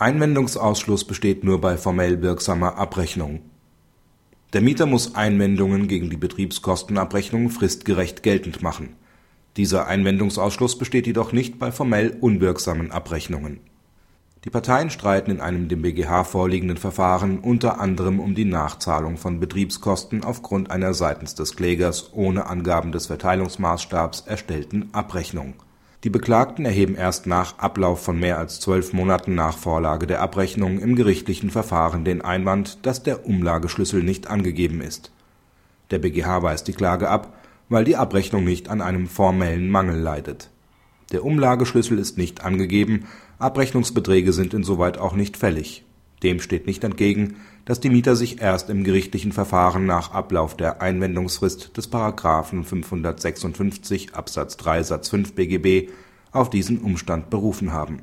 Einwendungsausschluss besteht nur bei formell wirksamer Abrechnung. Der Mieter muss Einwendungen gegen die Betriebskostenabrechnung fristgerecht geltend machen. Dieser Einwendungsausschluss besteht jedoch nicht bei formell unwirksamen Abrechnungen. Die Parteien streiten in einem dem BGH vorliegenden Verfahren unter anderem um die Nachzahlung von Betriebskosten aufgrund einer seitens des Klägers ohne Angaben des Verteilungsmaßstabs erstellten Abrechnung die Beklagten erheben erst nach Ablauf von mehr als zwölf Monaten nach Vorlage der Abrechnung im gerichtlichen Verfahren den Einwand, dass der Umlageschlüssel nicht angegeben ist. Der BGH weist die Klage ab, weil die Abrechnung nicht an einem formellen Mangel leidet. Der Umlageschlüssel ist nicht angegeben, Abrechnungsbeträge sind insoweit auch nicht fällig dem steht nicht entgegen, dass die Mieter sich erst im gerichtlichen Verfahren nach Ablauf der Einwendungsfrist des § 556 Absatz 3 Satz 5 BGB auf diesen Umstand berufen haben.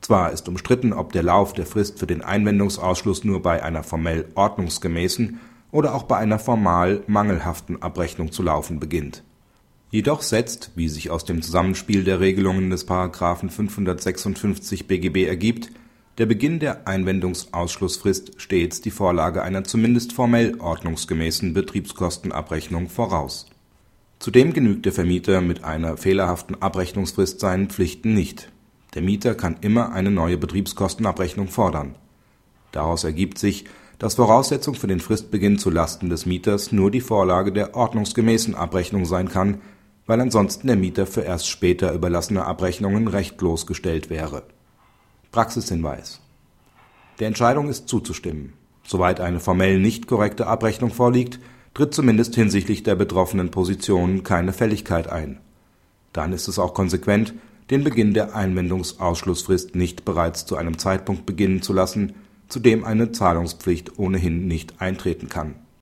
Zwar ist umstritten, ob der Lauf der Frist für den Einwendungsausschluss nur bei einer formell ordnungsgemäßen oder auch bei einer formal mangelhaften Abrechnung zu laufen beginnt. Jedoch setzt, wie sich aus dem Zusammenspiel der Regelungen des § 556 BGB ergibt der Beginn der Einwendungsausschlussfrist stets die Vorlage einer zumindest formell ordnungsgemäßen Betriebskostenabrechnung voraus. Zudem genügt der Vermieter mit einer fehlerhaften Abrechnungsfrist seinen Pflichten nicht. Der Mieter kann immer eine neue Betriebskostenabrechnung fordern. Daraus ergibt sich, dass Voraussetzung für den Fristbeginn zu Lasten des Mieters nur die Vorlage der ordnungsgemäßen Abrechnung sein kann, weil ansonsten der Mieter für erst später überlassene Abrechnungen rechtlos gestellt wäre Praxishinweis Der Entscheidung ist zuzustimmen. Soweit eine formell nicht korrekte Abrechnung vorliegt, tritt zumindest hinsichtlich der betroffenen Positionen keine Fälligkeit ein. Dann ist es auch konsequent, den Beginn der Einwendungsausschlussfrist nicht bereits zu einem Zeitpunkt beginnen zu lassen, zu dem eine Zahlungspflicht ohnehin nicht eintreten kann